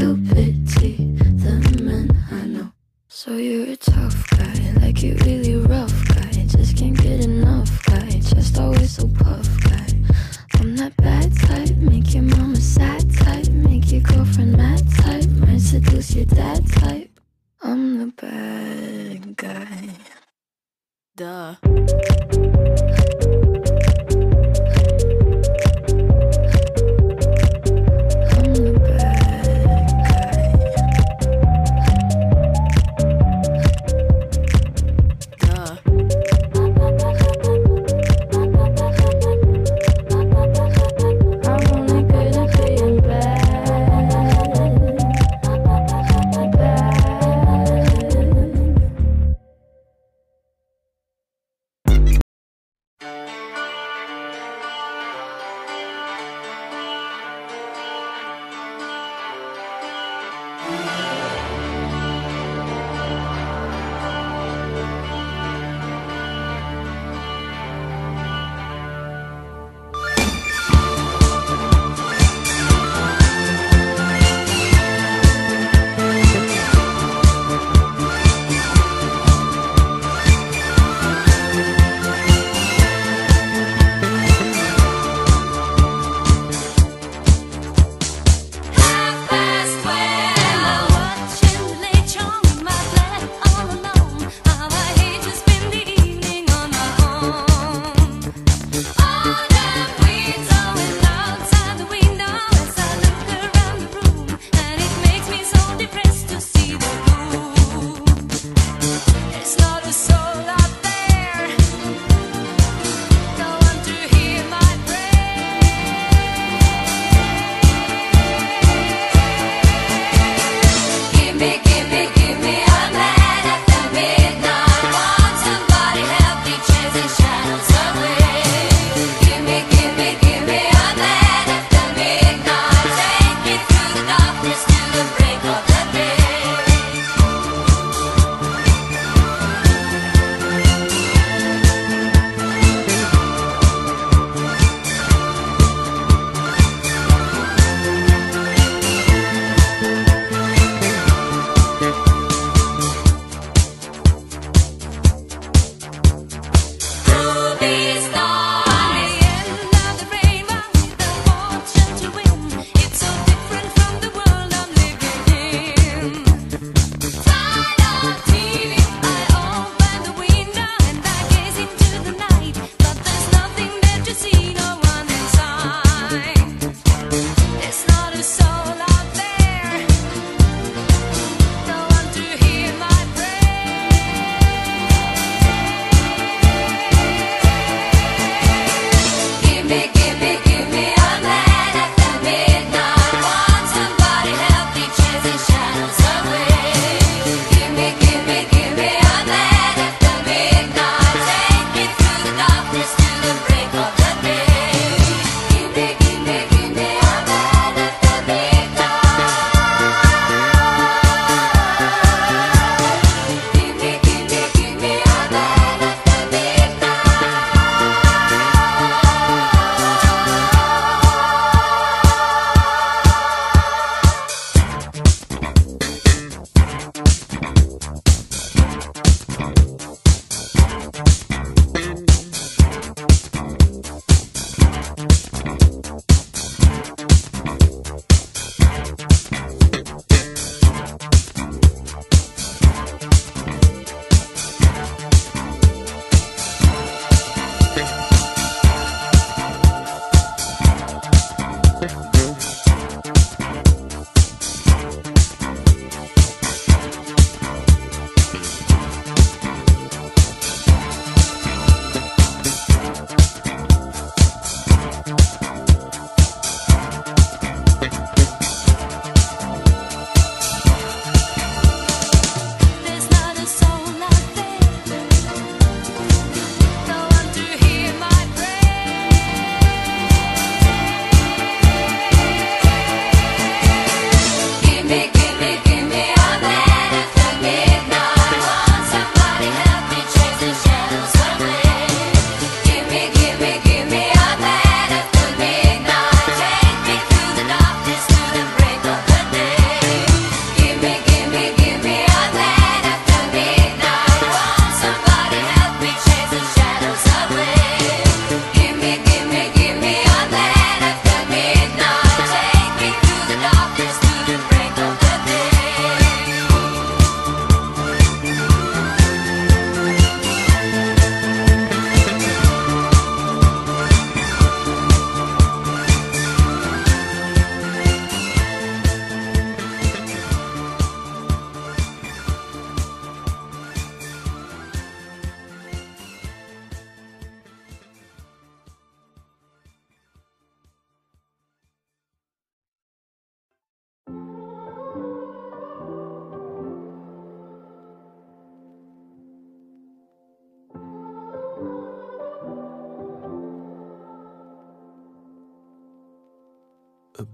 You pity the men I know. So you're a tough guy, like you really rough guy. Just can't get enough guy, just always so puff guy. I'm that bad type, make your mama sad type, make your girlfriend mad type, might seduce your dad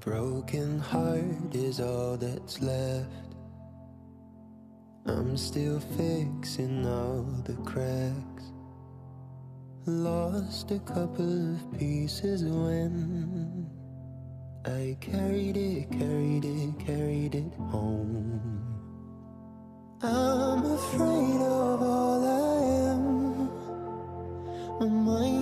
broken heart is all that's left. I'm still fixing all the cracks. Lost a couple of pieces when I carried it, carried it, carried it home. I'm afraid of all I am. My mind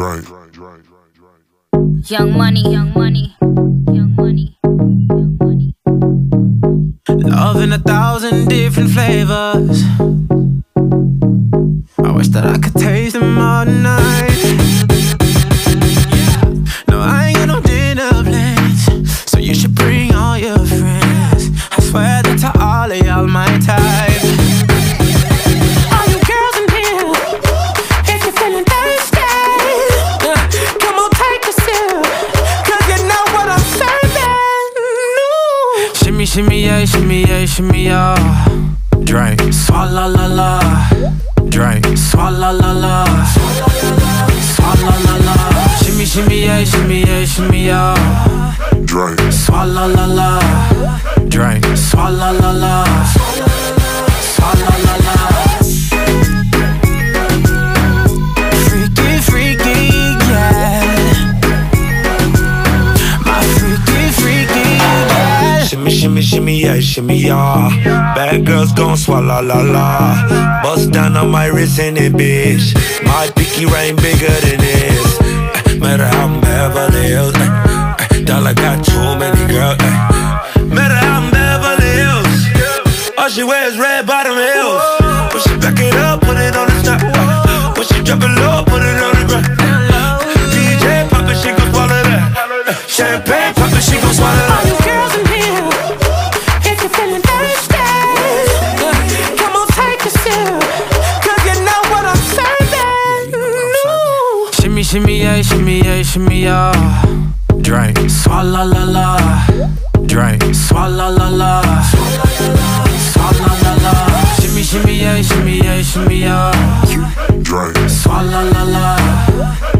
Drink. Young money, young money, young money, young money. Love in a thousand different flavors. I wish that I could taste them all night. Shimmy, yeah, shimmy, yeah. Bad girls gon' swallow la la. Bust down on my wrist in it, bitch. My pinky ring bigger than this. Eh, Matter how I'm Beverly Hills. eh, eh, Dollar got too many girls. eh. Matter how I'm Beverly Hills. All she wears red bottom heels. When she back it up, put it on the top. eh. When she drop it low, put it on the ground. DJ pop it, she gon' swallow that. Champagne pop it, she gon' swallow that. All you girls Shimmy, yeah, shimmy, yeah, shimmy, yeah. Drink, swalla la la. Drink, swalla la la. Swalla la la. Shimmy, shimmy, yeah, shimmy, yeah, shimmy, yeah. Drink. Swalla la la.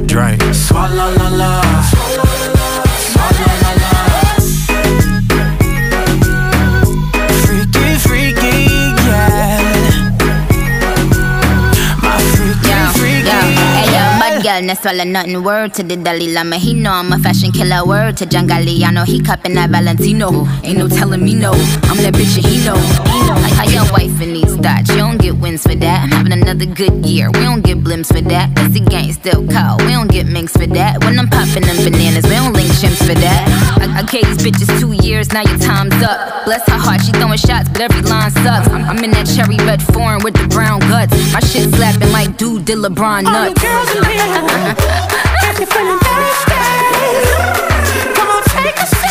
Drink, swalla la la. Swallow, swallow nothing. Word to the Dalai Lama. He know I'm a fashion killer. Word to John Galliano. He cupping that Valentino. Ain't no telling me no. I'm that bitch and he know. Like how your wife in these thoughts. You don't get wins for that. I'm having another good year. We don't get blimps for that. Cause the gang still cold. We don't get minks for that. When I'm popping them bananas, we don't link chimps for that. I, I gave these bitches two years. Now your time's up. Bless her heart. She throwing shots, but every line sucks. I'm, I'm in that cherry red foreign with the brown guts. My shit slapping like dude did LeBron nuts. All nuts. girls in here, if you're feeling thirsty, come on, take a seat.